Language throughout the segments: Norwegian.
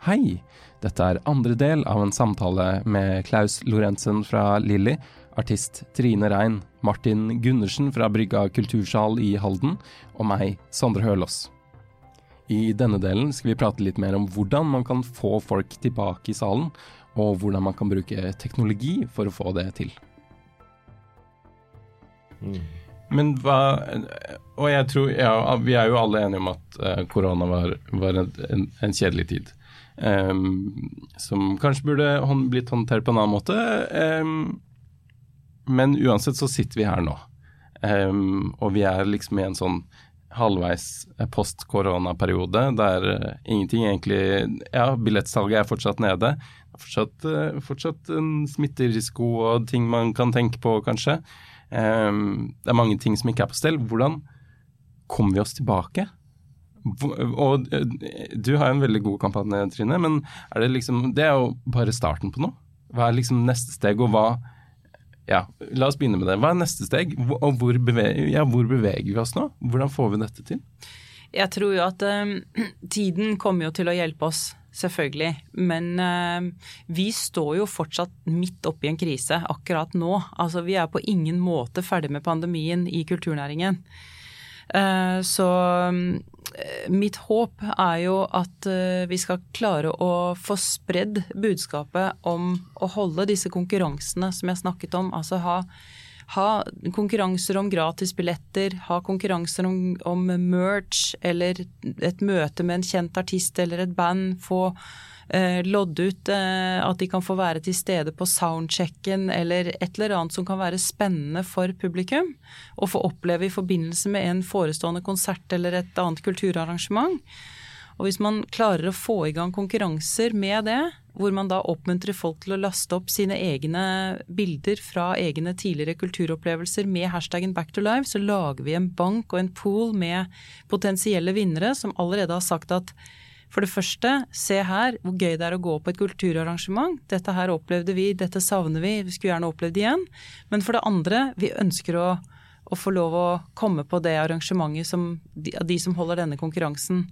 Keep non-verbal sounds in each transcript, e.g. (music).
Hei! Dette er andre del av en samtale med Klaus Lorentzen fra Lilly, artist Trine Rein, Martin Gundersen fra Brygga kultursal i Halden og meg, Sondre Hølås. I denne delen skal vi prate litt mer om hvordan man kan få folk tilbake i salen, og hvordan man kan bruke teknologi for å få det til. Men hva Og jeg tror ja, Vi er jo alle enige om at uh, korona var, var en, en, en, kjedelig tid. Um, som kanskje burde blitt håndtert på en annen måte. Um, men uansett så sitter vi her nå. Um, og vi er liksom i en sånn halvveis post koronaperiode der uh, ingenting egentlig Ja, billettsalget er fortsatt nede. Fortsatt, uh, fortsatt en smitterisiko og ting man kan tenke på, kanskje. Det er mange ting som ikke er på stell. Hvordan kommer vi oss tilbake? Og du har en veldig god kampanje, Trine, men er det liksom Det er jo bare starten på noe. Hva er liksom neste steg, og hva Ja, la oss begynne med det. Hva er neste steg, og hvor beveger, ja, hvor beveger vi oss nå? Hvordan får vi dette til? Jeg tror jo at um, (clears throat) tiden kommer jo til å hjelpe oss, selvfølgelig. Men uh, vi står jo fortsatt midt oppi en krise akkurat nå. Altså vi er på ingen måte ferdig med pandemien i kulturnæringen. Uh, så um, mitt håp er jo at uh, vi skal klare å få spredd budskapet om å holde disse konkurransene som jeg snakket om. Altså ha, ha konkurranser om gratisbilletter, ha konkurranser om, om, merch eller et møte med en kjent artist eller et band. Få eh, lodde ut eh, at de kan få være til stede på soundchecken eller et eller annet som kan være spennende for publikum. Og få oppleve i forbindelse med en forestående konsert eller et annet kulturarrangement. Og hvis man klarer å få i gang konkurranser med det, hvor man da oppmuntrer folk til å laste opp sine egne bilder fra egne tidligere kulturopplevelser med hashtaggen Back to Life, så lager vi en bank og en pool med potensielle vinnere som allerede har sagt at for det første, se her hvor gøy det er å gå på et kulturarrangement. Dette her opplevde vi, dette savner vi, vi skulle gjerne opplevd det igjen. Men for det andre, vi ønsker å, å få lov å komme på det arrangementet som de, de som holder denne konkurransen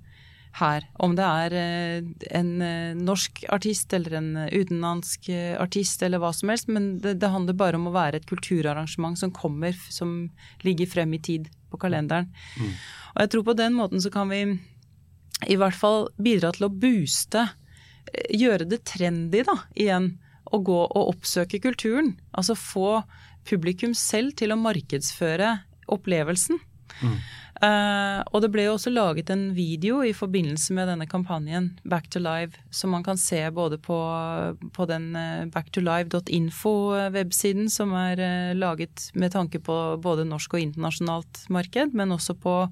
her. Om det er eh, en eh, norsk artist eller en utenlandsk eh, artist eller hva som helst. Men det, det, handler bare om å være et kulturarrangement som kommer, som ligger frem i tid på kalenderen. Mm. Og jeg tror på den måten så kan vi i hvert fall bidra til å booste, gjøre det trendy da, igjen, å gå og oppsøke kulturen. Altså få publikum selv til å markedsføre opplevelsen. Mm. Uh, og det ble jo også laget en video i forbindelse med denne kampanjen Back to Live, som man kan se både på, på den uh, backtolive.info-websiden, som er uh, laget med tanke på både norsk og internasjonalt marked, men også på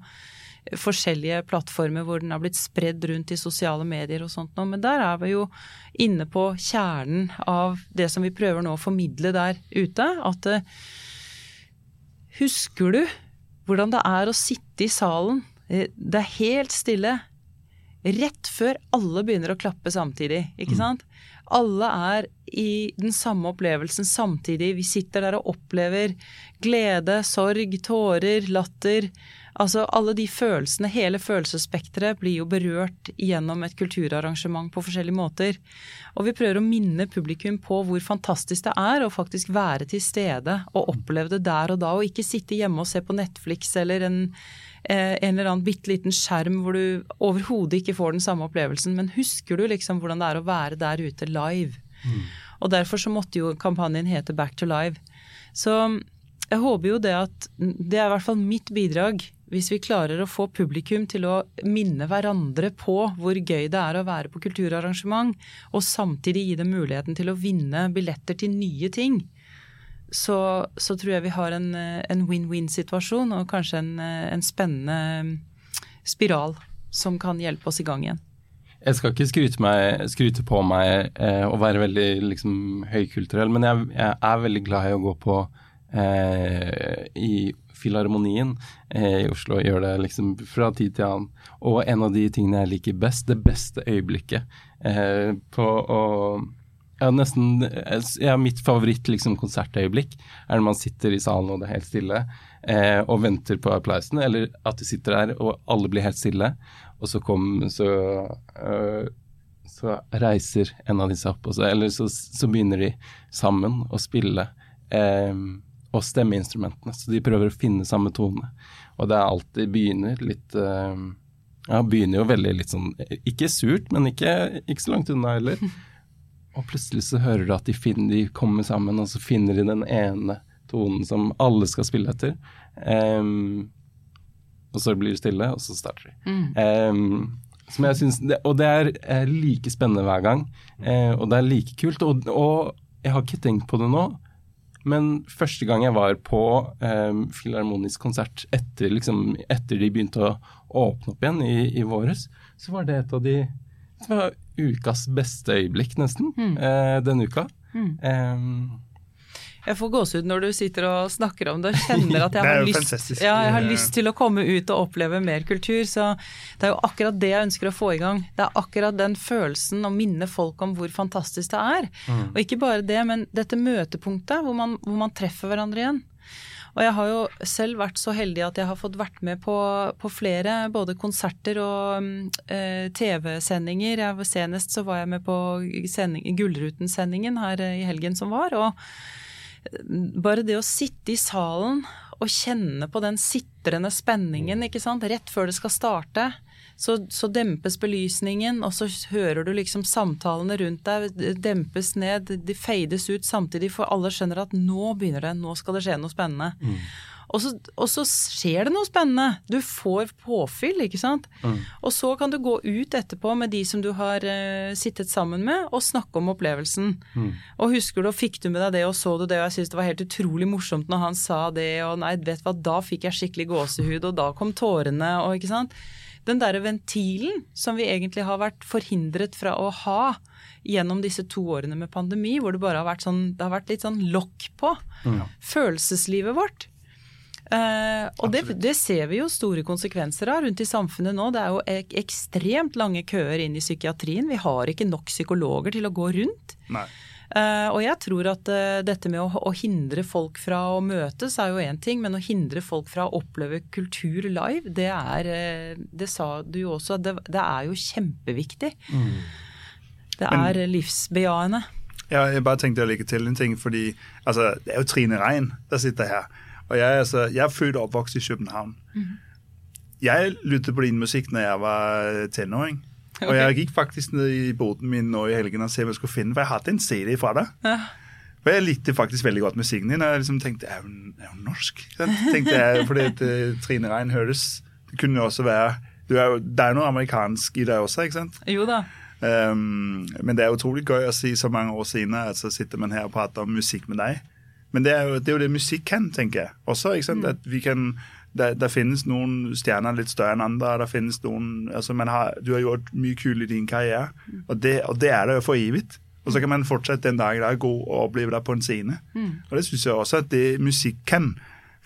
forskjellige plattformer hvor den har blitt spredd rundt i sosiale medier og sånt noe. Men der er vi jo inne på kjernen av det som vi prøver nå å formidle der ute. At uh, husker du hvordan det er å sitte i salen? Eh, det er helt stille. Rett før alle begynner å klappe samtidig, ikke mm. sant? Alle er i den samme opplevelsen samtidig. Vi sitter der og opplever glede, sorg, tårer, latter. Altså alle de følelsene, hele følelsesspekteret, blir jo berørt gjennom et kulturarrangement på forskjellige måter. Og vi prøver å minne publikum på hvor fantastisk det er å faktisk være til stede og oppleve det der og da, og ikke sitte hjemme og se på Netflix eller en, eh, en eller annen bitte liten skjerm hvor du overhodet ikke får den samme opplevelsen. Men husker du liksom hvordan det er å være der ute live? Mm. Og derfor så måtte jo kampanjen hete Back to Live. Så jeg håper jo det at Det er i hvert fall mitt bidrag hvis vi klarer å få publikum til å minne hverandre på hvor gøy det er å være på kulturarrangement, og samtidig gi dem muligheten til å vinne billetter til nye ting, så, så tror jeg vi har en win-win-situasjon og kanskje en, en, spennende spiral som kan hjelpe oss i gang igjen. Jeg skal ikke skryte, meg, skryte på meg eh, og være veldig liksom, høykulturell, men jeg, jeg, er veldig glad i å gå på eh, i Filharmonien eh, i Oslo gjør det liksom fra tid til annen. Og en av de tingene jeg liker best, det beste øyeblikket eh, på å ja, nesten ja, Mitt favoritt liksom, konsertøyeblikk er når man sitter i salen og det er helt stille, eh, og venter på applausen, eller at de sitter der og alle blir helt stille, og så, kom, så, øh, så reiser en av disse opp, og så, eller så, så begynner de sammen å spille eh, og stemmeinstrumentene. Så de prøver å finne samme tone. Og det er alltid begynner litt eh, Ja, begynner jo veldig litt sånn Ikke surt, men ikke, ikke så langt unna heller. (laughs) Og plutselig så hører du at de, finner, de kommer sammen, og så finner de den ene tonen som alle skal spille etter. Um, og så blir det stille, og så starter de. Mm. Um, som jeg synes, det, og det er, er like spennende hver gang, uh, og det er like kult. Og, og, jeg har ikke tenkt på det nå, men første gang jeg var på eh, filharmonisk konsert etter, liksom, etter, de begynte å åpne opp igjen i, i våres, så var det et av de det var ukas beste øyeblikk, nesten, mm. eh, denne uka. Mm. Um, jeg får gåsehud når du sitter og snakker om det og kjenner at jeg (laughs) har, lyst, ja, jeg har lyst, til å komme ut og oppleve mer kultur. Så det er jo akkurat det jeg ønsker å få i gang. Det er akkurat den følelsen å minne folk om hvor fantastisk det er. Mm. Og ikke bare det, men dette møtepunktet hvor man, hvor man, treffer hverandre igjen. Og jeg har jo selv vært så heldig at jeg har fått vært med på, på flere både konserter og eh, TV-sendinger. Senest så var jeg med på Gullruten-sendingen her i helgen som var. og bare det å sitte i salen og kjenne på den sitrende spenningen ikke sant? rett før det skal starte, så, så, dempes belysningen, og så hører du liksom samtalene rundt deg dempes ned, de feides ut samtidig, for alle skjønner at nå begynner det, nå skal det skje noe spennende. Mm. Og så, og så, skjer det noe spennende. Du får påfyll, ikke sant. Mm. Og så kan du gå ut etterpå med de som du har uh, sittet sammen med, og snakke om opplevelsen. Mm. Og husker du, og fikk du med deg det, og så du det, og jeg syns det var helt utrolig morsomt når han sa det, og nei, vet du hva, da fikk jeg skikkelig gåsehud, og da kom tårene, og ikke sant. Den derre ventilen som vi egentlig har vært forhindret fra å ha gjennom disse to årene med pandemi, hvor det bare har vært sånn, det har vært litt sånn lokk på. Mm. Følelseslivet vårt Uh, og det, det, ser vi jo store konsekvenser av rundt i samfunnet nå. Det er jo ek ekstremt lange køer inn i psykiatrien. Vi har ikke nok psykologer til å gå rundt. Uh, og jeg tror at uh, dette med å, å, hindre folk fra å møtes er jo én ting, men å hindre folk fra å oppleve kultur live, det er Det sa du jo også, det, det er jo kjempeviktig. Mm. Det er men, livsbejaende. Ja, jeg bare tenkte å legge til en ting, fordi altså, det er jo Trine Rein der sitter her. Og jeg, altså, jeg er født og oppvokst i København. Mm. Jeg lyttet på din musikk når jeg var tenåring. Okay. Og jeg gikk faktisk ned i boden min nå i helgen og se om jeg skulle finne, for jeg hadde en CD fra deg. Ja. For jeg likte faktisk veldig godt musikken din. Og jeg liksom tenkte er hun, er hun norsk? tenkte jeg, (laughs) fordi at, uh, Trine Rein høres Det kunne jo også være er Det er noe amerikansk i deg også, ikke sant? Jo da. Um, men det er utrolig gøy å si så mange år senere at så sitter man her og prater om musikk med deg. Men det er, jo, det er jo det musikk kan, tenker jeg. Også, ikke sant? Mm. At vi kan det, det, finnes noen stjerner litt større enn andre. Det finnes noen, altså har, Du har gjort mye kult i din karriere, mm. og det, og det er det jo for evig. Og så kan man fortsette den dagen det er god og oppleve det på en scene. Mm. Og Det syns jeg også at det musikk kan.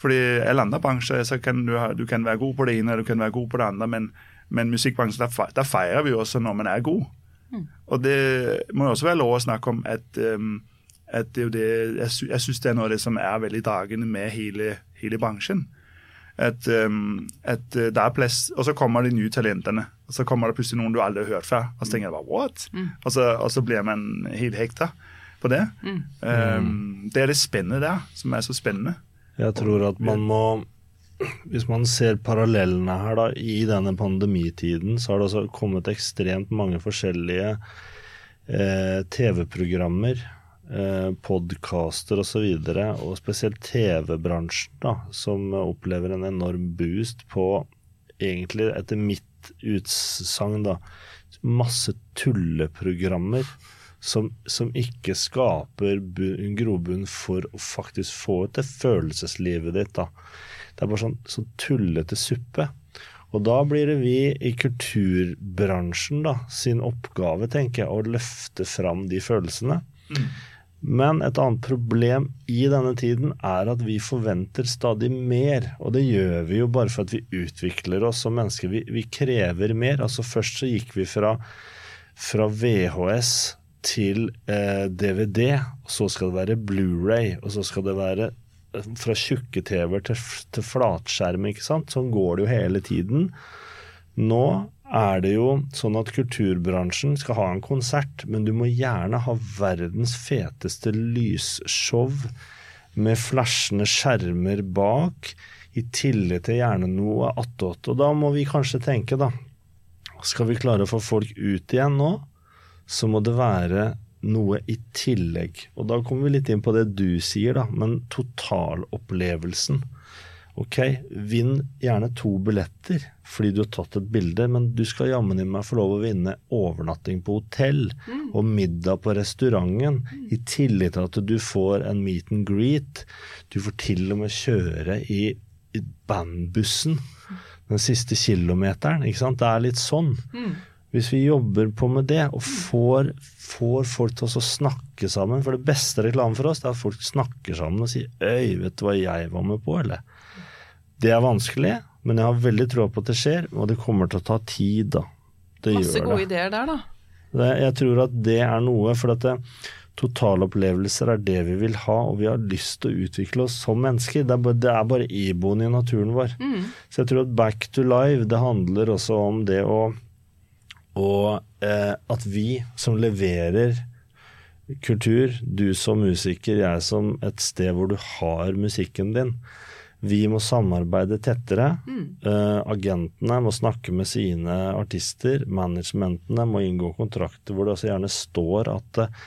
Fordi alle andre bransjer så kan du, du kan være god på det ene og du kan være god på det andre, men, men musikkbransjen, der, der, feirer vi jo også når man er god. Mm. Og det må jo også være lov å snakke om at um, at det er jo det, jeg, sy jeg syns det er noe av det som er veldig dragende med hele, hele bransjen. At, um, at uh, det er plass, Og så kommer de nye talentene. Og så kommer det plutselig noen du aldri har hørt før. Og så tenker jeg bare what? Mm. Og, så, og, så, blir man helt hekta på det. Mm. Um, det er det spennende der, som er så spennende. Jeg tror at man må hvis man ser parallellene her da, i denne pandemitiden, så har det også kommet ekstremt mange forskjellige eh, TV-programmer eh, podkaster osv., og, så og spesielt TV-bransjen, da, som opplever en enorm boost på egentlig, etter mitt utsagn, da, masse tulleprogrammer som, som ikke skaper grobunn for å faktisk få ut det følelseslivet ditt. da. Det er bare sånn, sånn tullete suppe. Og da blir det vi i kulturbransjen da, sin oppgave, tenker jeg, å løfte fram de følelsene. Mm. Men et annet problem i denne tiden er at vi forventer stadig mer. Og det gjør vi jo bare for at vi utvikler oss som mennesker. Vi, vi krever mer. Altså Først så gikk vi fra, fra VHS til eh, DVD, og så skal det være Blu-ray, og så skal det være eh, fra tjukke TV-er til, til flatskjerm. ikke sant? Sånn går det jo hele tiden. Nå er det jo sånn at kulturbransjen skal ha en konsert, men du må gjerne ha verdens feteste lysshow med flashende skjermer bak, i tillegg til gjerne noe attåt. Og da må vi kanskje tenke, da. Skal vi klare å få folk ut igjen nå, så må det være noe i tillegg. Og da kommer vi litt inn på det du sier, da, men totalopplevelsen. Ok, vinn gjerne to billetter fordi du har tatt et bilde, men du skal jammen i meg få lov å vinne overnatting på hotell mm. og middag på restauranten, mm. i tillegg til at du får en meet and greet. Du får til og med kjøre i, i bandbussen den siste kilometeren. ikke sant? Det er litt sånn. Mm. Hvis vi jobber på med det, og får, får folk til å snakke sammen For det beste reklamen for oss det er at folk snakker sammen og sier 'Øy, vet du hva jeg var med på', eller? Det er vanskelig, men jeg har veldig tro på at det skjer, og det kommer til å ta tid, da. Det Masse gode ideer der, da. Det, jeg tror at det er noe, for at det, totalopplevelser er det vi vil ha, og vi har lyst til å utvikle oss som mennesker. Det er bare, det er bare iboende i naturen vår. Mm. Så jeg tror at back to live, det handler også om det å Og eh, at vi som leverer kultur, du som musiker, jeg som et sted hvor du har musikken din, vi må samarbeide tettere. Mm. Uh, agentene må snakke med sine artister. Managementene må inngå kontrakter hvor det også gjerne står at uh,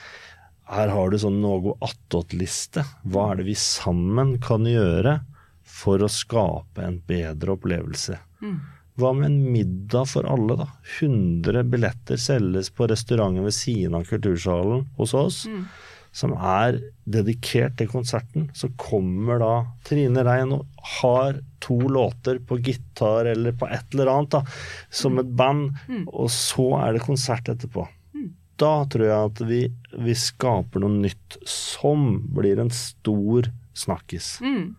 her har du sånn noe attåt-liste. Hva er det vi sammen kan gjøre for å skape en bedre opplevelse? Mm. Hva med en middag for alle, da? 100 billetter selges på restauranten ved siden av kultursalen hos oss. Mm som er dedikert til konserten, så kommer da Trine Rein og har to låter på gitar eller på et eller annet da, som et band, mm. og så er det konsert etterpå. Mm. Da tror jeg at vi, vi, skaper noe nytt som blir en stor snakkis. Mm.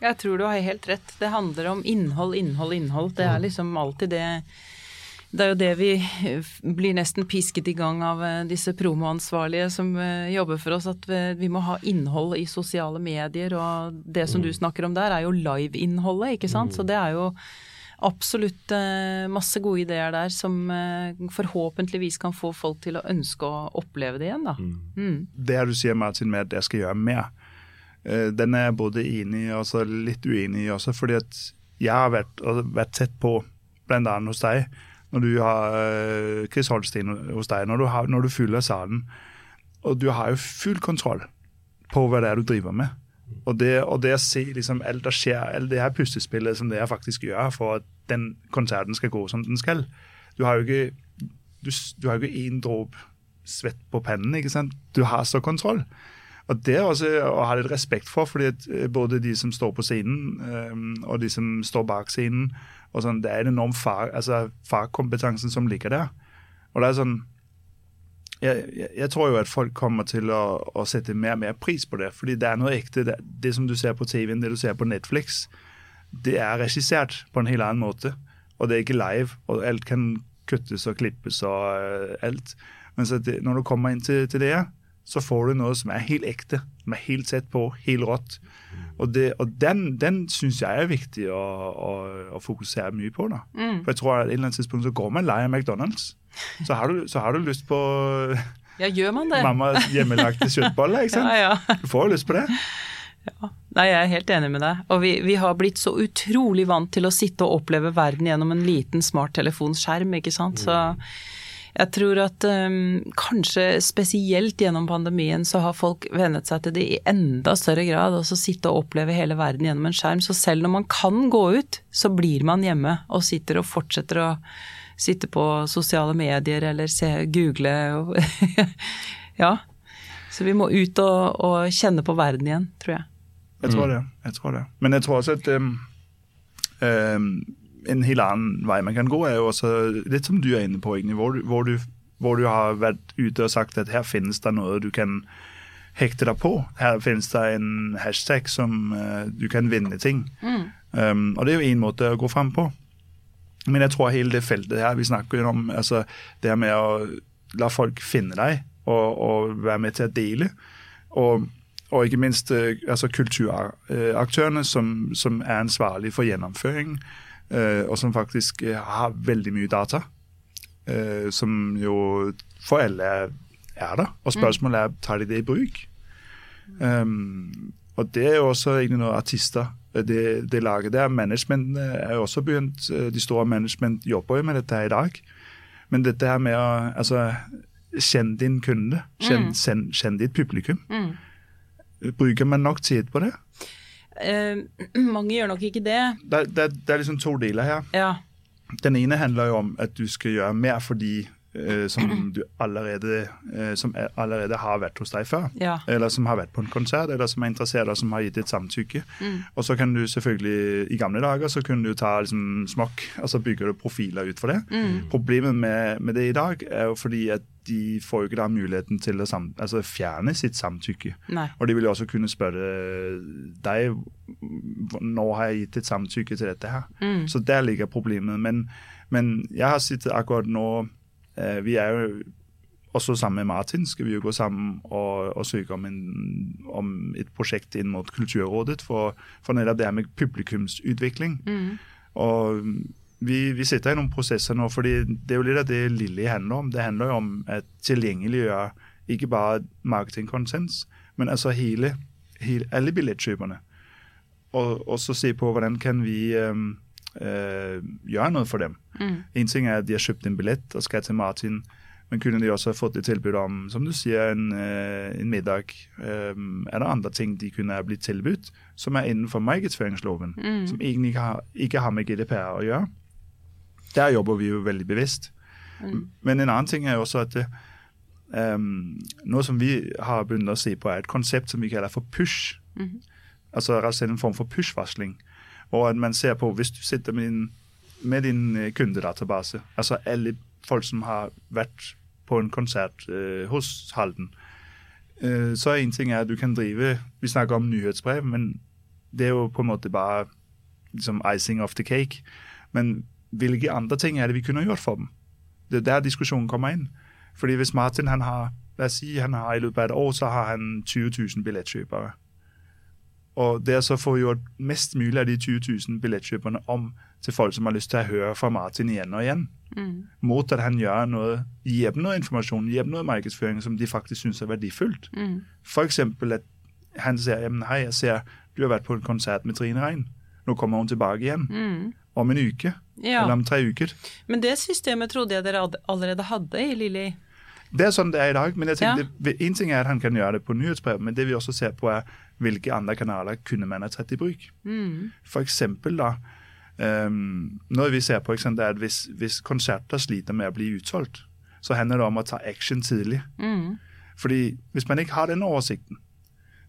Jeg tror du har helt rett. Det handler om innhold, innhold, innhold. Det er liksom alltid det det er jo det vi blir nesten pisket i gang av eh, disse promoansvarlige som eh, jobber for oss, at vi må ha innhold i sosiale medier. Og det som du mm. snakker om der, er jo live-innholdet, ikke sant. Så mm. det er jo absolutt eh, masse gode ideer der som forhåpentligvis kan få folk til å ønske å oppleve det igjen, da. Mm. mm. Det du sier, Martin, med at jeg skal gjøre mer, den er jeg både enig i og litt uenig i også. fordi at jeg har vært, vært tett på, bl.a. hos deg når du har Chris Holstein hos deg, når du, har, når du fyller salen. Og du har jo full kontroll på hva det er du driver med. Og det, og det å se liksom, alt det skjer, alt det her puslespillet som det faktisk gjør for at den konserten skal gå som den skal Du har jo ikke du, du har jo ikke én dråpe svett på pennen. ikke sant? Du har så kontroll. Og Det også å ha litt respekt for, fordi eh, både de som står på scenen um, og de som står bak scenen, sånn, Det er en enorm fag, altså, fagkompetansen som ligger der. Og det er sånn jeg, jeg, jeg, tror jo at folk kommer til å, å, sette mer og mer pris på det. Fordi det er noe ekte. Det, det som du ser på TV-en, det du ser på Netflix, det er regissert på en helt annen måte. Og det er ikke live, og alt kan kuttes og klippes og uh, alt. Men det, når du kommer inn til, til det, så får du noe som er helt ekte. Som er helt sett på, helt rått. Og, det, og den, den syns jeg er viktig å, å, å fokusere mye på. Mm. For jeg tror at et eller annet tidspunkt så går man lei av McDonald's. Så har, du, så har du lyst på ja, gjør man det? mammas hjemmelagte (laughs) kjøttboller. ikke sant? Ja, ja. Du får jo lyst på det. Ja. Nei, jeg er helt enig med deg. Og vi, vi, har blitt så utrolig vant til å sitte og oppleve verden gjennom en liten smarttelefonskjerm, ikke sant. Så jeg tror at um, kanskje spesielt gjennom pandemien så har folk vennet seg til det i enda større grad. Altså sitte og oppleve hele verden gjennom en skjerm. Så selv når man kan gå ut, så blir man hjemme og sitter og fortsetter å sitte på sosiale medier eller se, google og (laughs) Ja. Så vi må ut og, og, kjenne på verden igjen, tror jeg. Jeg tror det. Jeg tror det. Men jeg tror også at um, um, en helt annen vei man kan gå, er jo også litt som du er inne på, egentlig, hvor, hvor, du, hvor, du, har vært ute og sagt at her finnes det noe du kan hekte deg på. Her finnes det en hashtag som uh, du kan vinne ting. Mm. Um, og det er jo én måte å gå fram på. Men jeg tror hele det feltet her vi snakker om, altså det med å la folk finne deg og, og være med til å dele. Og, og ikke minst uh, altså kulturaktørene som, som er ansvarlige for gjennomføringen. Eh, og som faktisk eh, har veldig mye data. eh, som jo for alle er der. Og spørsmålet er tar de det i bruk. Um, og det er jo også egentlig noe artister det, det laget der. Management er jo også begynt, De store management jobber jo med dette her i dag. Men dette her med å altså, kjenne din kunde, kjenne, kjenne ditt publikum. Bruker man nok tid på det? Eh, (clears throat) mange gjør nok ikke det. Det, det, det er liksom to deler her. Ja. Den ene handler jo om at du skal gjøre mer for de som du allerede, eh, som er- allerede har vært hos deg før. Ja. Eller som har vært på en konsert, eller som er interessert, og som har gitt et samtykke. Og så kan du selvfølgelig, I gamle dager så kunne du ta liksom, smokk, og så bygger du profiler ut for det. Problemet med, med det i dag er jo fordi at de får jo ikke da muligheten til å sam, altså fjerne sitt samtykke. Nei. Og de vil jo også kunne spørre deg nå har jeg gitt et samtykke til dette her. Så der ligger problemet. Men, men jeg har sittet akkurat nå eh, Vi er jo også sammen med Martin skal vi jo gå sammen og, og søke om, en, om et prosjekt inn mot Kulturrådet for, for nettopp det her med publikumsutvikling. Og vi, vi sitter i noen prosesser nå, fordi det er jo litt av det Lilly handler om. Det handler jo om å tilgjengeliggjøre ikke bare marketingkonsens, men altså hele, hele, alle billettkjøperne. Og, og så se på hvordan kan vi um, eh, gjøre noe for dem. En ting er at de har kjøpt en billett og skal til Martin, men kunne de også ha fått et tilbud om som du sier, en, eh, en middag? Um, er det andre ting de kunne ha blitt tilbudt som er innenfor markedsføringsloven, som egentlig ikke har, ikke har med GDPR å gjøre? Der jobber vi jo veldig bevisst. Men en annen ting er jo også at det, um, noe som vi har begynt å se på, er et konsept som vi kaller for push. Altså rett og slett en form for push-varsling. Og at man ser på, hvis du sitter med din, med din eh, kundedatabase, altså alle folk som har vært på en konsert eh, hos Halden, eh, så en ting er at du kan drive Vi snakker om nyhetsbrev, men det er jo på en måte bare liksom icing of the cake. Men hvilke andre ting er det vi kunne gjort for dem? Det er der diskusjonen kommer inn. Fordi hvis Martin han har la oss si han har i løpet av et år så har han 20 000 billettkjøpere. Og det så får få gjort mest mulig av de 20 000 billettkjøperne om til folk som har lyst til å høre fra Martin igjen og igjen. Mot at han gjør noe, gir dem noe informasjon, gir dem noe markedsføring som de faktisk syns er verdifullt. For eksempel at han sier hei, jeg ser du har vært på en konsert med Trine Rein. Nå kommer hun tilbake igjen. Om en uke. Ja. Eller om tre uker. Men det systemet trodde jeg dere allerede hadde i Lilly. Det er sånn det er i dag. men jeg tenkte, En ting er at han kan gjøre det på nyhetsbrev, men det vi også ser på er hvilke andre kanaler kunne man ha tatt i bruk. For eksempel da, um, noe vi ser på eksempel, er at hvis, hvis konserter sliter med å bli utsolgt, så handler det om å ta action tidlig. Fordi hvis man ikke har den oversikten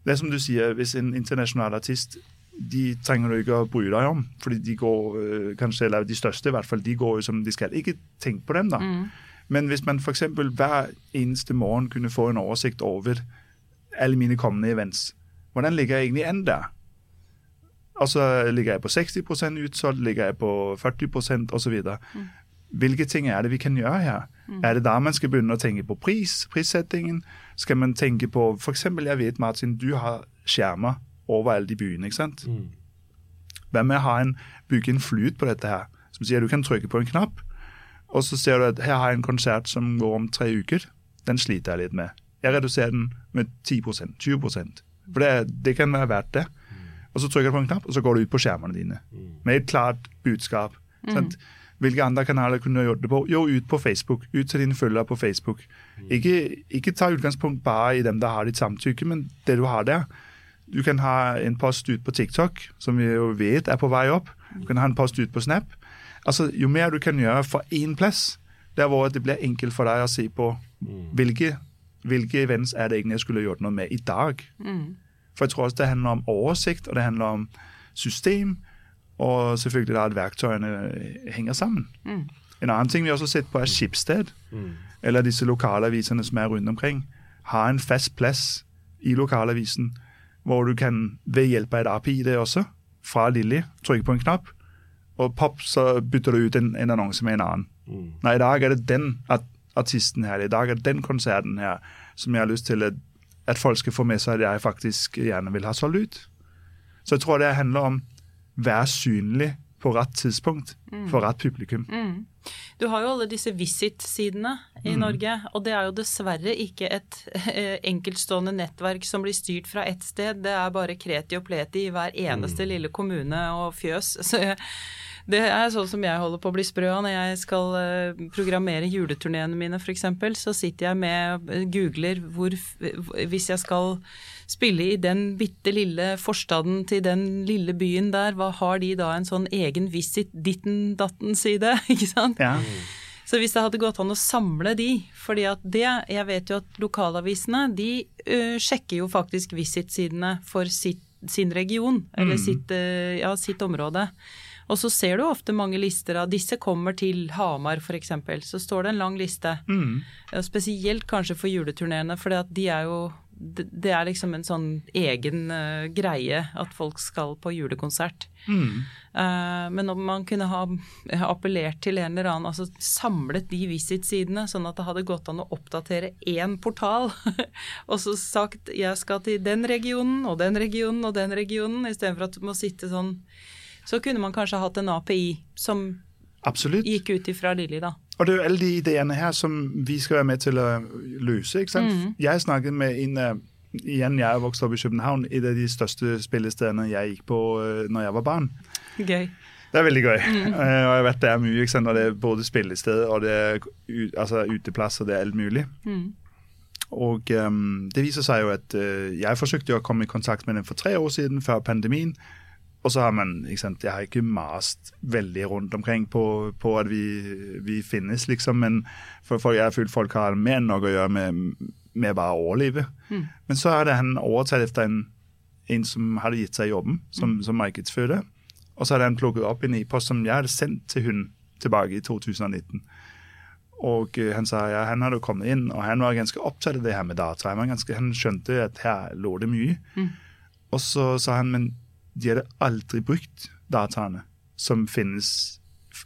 Det er som du sier, hvis en internasjonal artist de trenger du ikke å bry deg om, fordi de går øh, kanskje, eller de største i hvert fall, de går jo som de skal. Ikke tenk på dem, da. Men hvis man f.eks. hver eneste morgen kunne få en oversikt over alle mine kommende events, hvordan ligger jeg egentlig an der? Og så ligger jeg på 60% utsolgt, ligger jeg på 40% osv. Hvilke ting er det vi kan gjøre her? Er det da man skal begynne å tenke på pris, prissettingen? Skal man tenke på f.eks. jeg vet, Martin, du har skjermer overalt i byen. ikke sant? Hva med å bygge en flut på dette her, som sier du kan trykke på en knapp, og så ser du at her har jeg en konsert som går om tre uker. Den sliter jeg litt med. Jeg reduserer den med 10% 20% For det, det kan være verdt det. Og så trykker du på en knapp, og så går du ut på skjermene dine. Med et klart budskap. Sant? Hvilke andre kanaler kunne du gjort det på? Jo, ut på Facebook. Ut til dine følgere på Facebook. Ikke, ikke ta utgangspunkt bare i dem der har ditt samtykke, men det du har der. Du kan ha en post ut på TikTok, som vi jo vet er på vei opp. Du kan ha en post ut på Snap. Altså, Jo mer du kan gjøre for én plass, der hvor det blir enkelt for deg å se på hvilke, hvilke events er det egentlig jeg skulle gjort noe med i dag. For jeg tror også det handler om oversikt, og det handler om system, og selvfølgelig da at verktøyene henger sammen. En annen ting vi også har sett på, er Schibsted, eller disse lokalavisene som er rundt omkring. har en fast plass i lokalavisen hvor du kan ved hjelp av et API det også, fra Lilly, trykke på en knapp, og pop, så bytter du ut en, en annonse med en annen. Nei, i dag er det den art artisten her, i dag er det den konserten her som jeg har lyst til at, at folk skal få med seg at jeg faktisk gjerne vil ha solgt ut. Så jeg tror det handler om være synlig på rett tidspunkt for rett publikum. Du har jo alle disse Visit-sidene i Mm. Norge, og det er jo dessverre ikke et eh, enkeltstående nettverk som blir styrt fra ett sted. Det er bare kreti og pleti i hver eneste Mm. lille kommune og fjøs. Så det er sånn som jeg holder på å bli sprø av når jeg skal eh, programmere juleturneene mine f.eks. Så sitter jeg med eh, googler hvor Hvis jeg skal spille i den bitte lille forstaden til den lille byen der, hva har de da en sånn egen visit ditten datten-side, (laughs) ikke sant? Ja. Så hvis det hadde gått an å samle de, fordi at det Jeg vet jo at lokalavisene de uh, sjekker jo faktisk Visit-sidene for sitt, sin region, eller sitt, uh, ja, sitt område. Og så ser du ofte mange lister av disse kommer til Hamar f.eks. Så står det en lang liste. Mm. Spesielt kanskje for juleturneene, for de er jo det det er liksom en sånn egen uh, greie at folk skal på julekonsert. Mm. Uh, men om man kunne ha appellert til en eller annen, altså samlet de Visit-sidene, sånn at det hadde gått an å oppdatere én portal, (laughs) og så sagt jeg skal til den regionen og den regionen og den regionen, istedenfor at du må sitte sånn Så kunne man kanskje hatt en API som Absolutt. gikk ut ifra Lilly, da. Og det er jo alle de ideene her som vi skal være med til å løse. ikke sant? Mm. Jeg snakket med en eh, Igjen, jeg er vokst opp i København. Et av de største spillestedene jeg gikk på uh, når jeg var barn. Gøy. Det er veldig gøy. Mm. og jeg vet det er mye. ikke sant? Og det er både spillested og det er altså, uteplass og det er alt mulig. Mm. Og um, det viser seg jo at uh, jeg forsøkte å komme i kontakt med dem for tre år siden, før pandemien. Og så har man ikke sant, Jeg har ikke mast veldig rundt omkring på, på at vi, vi finnes, liksom. Men for, for jeg har følt folk har mer enn nok å gjøre med, med bare å overleve. Men så er det han overtatt etter en, en som hadde gitt seg jobben som, som markedsfører. Og så hadde han plukket opp en e-post som jeg hadde sendt til hun tilbake i 2019. Og eh, han sa ja, han hadde kommet inn, og han var ganske opptatt av det her med data. Han, var ganske, han skjønte at her lå det mye. Og så sa han men de hadde aldri brukt dataene som finnes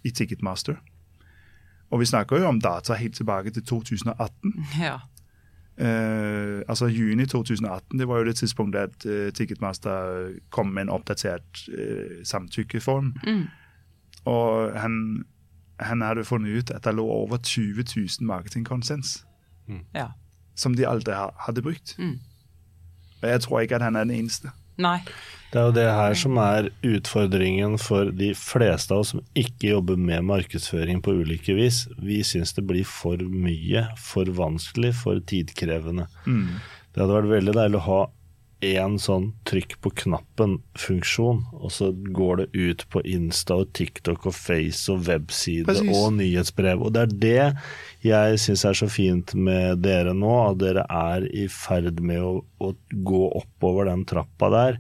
i Ticketmaster. Og vi snakker jo om data helt tilbake til 2018. Ja. Uh, altså juni 2018, det var jo det tidspunktet at uh, Ticketmaster kom med en oppdatert uh, samtykkeform. Mm. Og han, han hadde funnet ut at det lå over 20 000 marketingkonsens ja. som de aldri hadde brukt. Mm. Og jeg tror ikke at han er den eneste. Nei. Det er jo det her som er utfordringen for de fleste av oss som ikke jobber med markedsføring på ulike vis. Vi syns det blir for mye, for vanskelig, for tidkrevende. Det hadde vært veldig deilig å ha én sånn trykk på knappen-funksjon, og så går det ut på Insta og TikTok og Face og webside og nyhetsbrev. Og det er det jeg syns er så fint med dere nå, at dere er i ferd med å, å gå oppover den trappa der.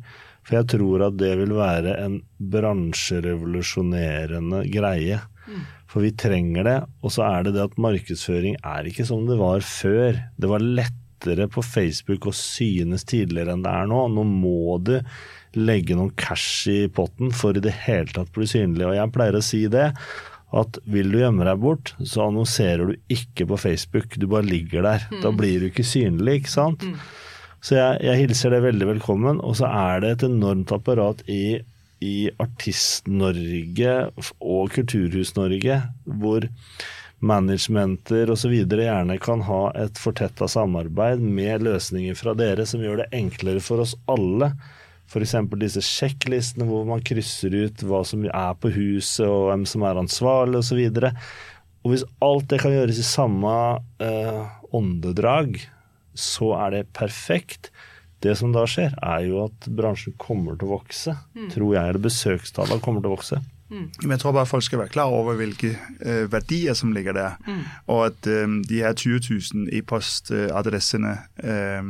For jeg tror at det vil være en bransjerevolusjonerende greie. For vi trenger det. Og så er det det at markedsføring er ikke som det var før. Det var lettere på Facebook å synes tidligere enn det er nå. Nå må du legge noen cash i potten for i det hele tatt bli synlig. Og jeg pleier å si det. At vil du gjemme deg bort, så annonserer du ikke på Facebook. Du bare ligger der. Da blir du ikke synlig, ikke sant. Så jeg, jeg hilser det veldig velkommen. Og så er det et enormt apparat i, i Artist-Norge og Kulturhus-Norge, hvor managementer osv. gjerne kan ha et fortetta samarbeid med løsninger fra dere som gjør det enklere for oss alle. F.eks. disse sjekklistene hvor man krysser ut hva som er på huset og hvem som er ansvarlig osv. Og, og hvis alt det kan gjøres i samme eh, åndedrag, så er det perfekt. Det som da skjer, er jo at bransjen kommer til å vokse. Tror jeg, eller besøkstallene kommer til å vokse. Men jeg tror bare folk skal være klar over hvilke øh, verdier som ligger der. Og at øh, de her 20 000 e-postadressene øh,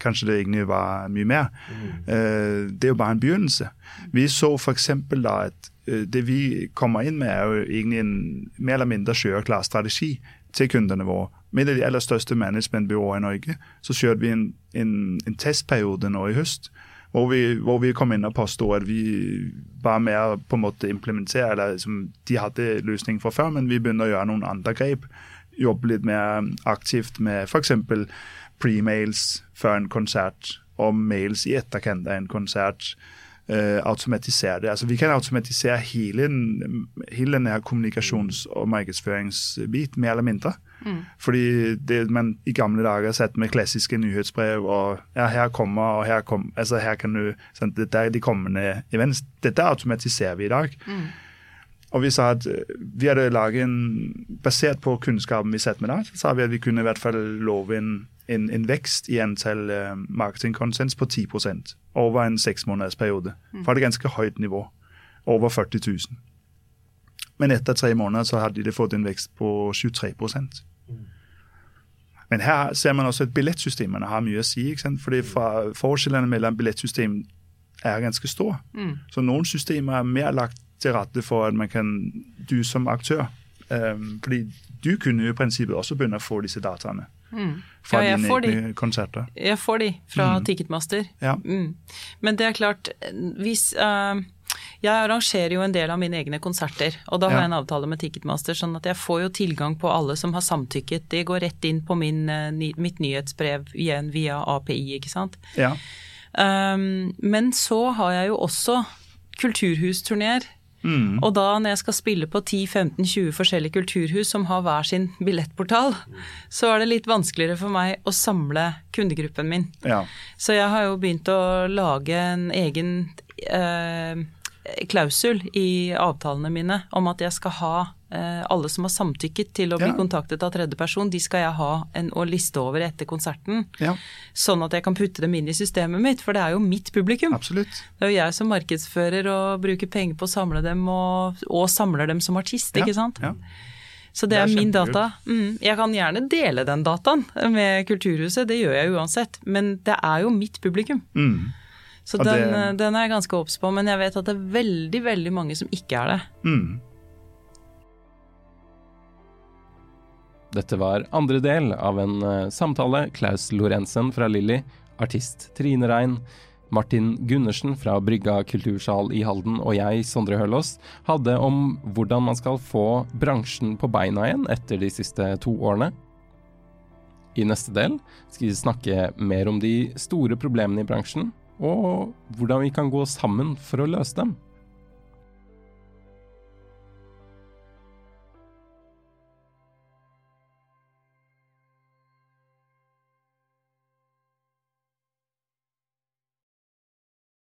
Kanskje det egentlig var mye mer. Øh, det er jo bare en begynnelse. Vi så f.eks. at øh, det vi kommer inn med, er jo egentlig en mer eller mindre kjøreklar strategi til kundene våre. Med de aller største managementbyråene i Norge så kjørte vi en, en, en testperiode nå i høst hvor vi, hvor vi kom inn og påsto at vi var med på en måte implementere eller liksom, De hadde løsning fra før, men vi begynner å gjøre noen andre grep. Jobbe litt mer aktivt med f.eks. pre-mails før en konsert og mails i etterkant av en konsert. uh, automatisere det. Altså, vi kan automatisere hele, hele denne kommunikasjons- og markedsføringsbit, mer eller mindre. Mm. Fordi det man i gamle dager sett med klassiske nyhetsbrev og ja, her kommer og her kommer altså her kan du, sånn, Dette er de kommende events. Dette automatiserer vi i dag. Mm. Og vi sa at vi hadde laget en Basert på kunnskapen vi satt med da, så sa vi at vi kunne i hvert fall love en, en, en vekst i antall uh, marketingkonsens på 10% over en seksmånedersperiode. Mm. Fra et ganske høyt nivå. Over 40 000. Men etter tre måneder så hadde de fått en vekst på 23 men her ser man også at billettsystemene har mye å si. ikke sant? Fordi Forskjellene mellom billettsystem er ganske store. Mm. Så noen systemer er mer lagt til rette for at man kan, du som aktør um, Fordi du kunne jo i prinsippet også begynne å få disse dataene. Mm. Fra ja, dine egne de. konserter. Jeg får de fra mm. Ticketmaster. Ja. Mm. Men det er klart, hvis uh, jeg arrangerer jo en del av mine egne konserter, og da har ja. jeg en avtale med Ticketmaster, sånn at jeg får jo tilgang på alle som har samtykket. De går rett inn på min, eh, mitt nyhetsbrev igjen via API, ikke sant. Ja. Um, men så har jeg jo også kulturhusturneer. Mm. Og da når jeg skal spille på 10-15-20 forskjellige kulturhus som har hver sin billettportal, så er det litt vanskeligere for meg å samle kundegruppen min. Ja. Så jeg har jo begynt å lage en egen eh, klausul i avtalene mine om at jeg skal ha eh, alle som har samtykket til å bli ja. kontaktet av tredjeperson, de skal jeg ha en, å liste over etter konserten. Ja. Sånn at jeg kan putte dem inn i systemet mitt, for det er jo mitt publikum. Absolutt. Det er jo jeg som markedsfører og bruker penger på å samle dem, og, og samler dem som artist, ja. ikke sant. Ja. Så det, det er, er min data. Mm. Jeg kan gjerne dele den dataen med Kulturhuset, det gjør jeg uansett, men det er jo mitt publikum. Mm. Så den, det... Den, er jeg ganske obs på, men jeg vet at det er veldig, veldig mange som ikke er det. Mm. Dette var andre del av en uh, samtale Klaus Lorentzen fra Lilly, artist Trine Rein, Martin Gundersen fra Brygga kultursal i Halden og jeg, Sondre Hølås, hadde om hvordan man skal få bransjen på beina igjen etter de siste to årene. I neste del skal vi snakke mer om de store problemene i bransjen, og hvordan vi kan gå sammen for å løse dem.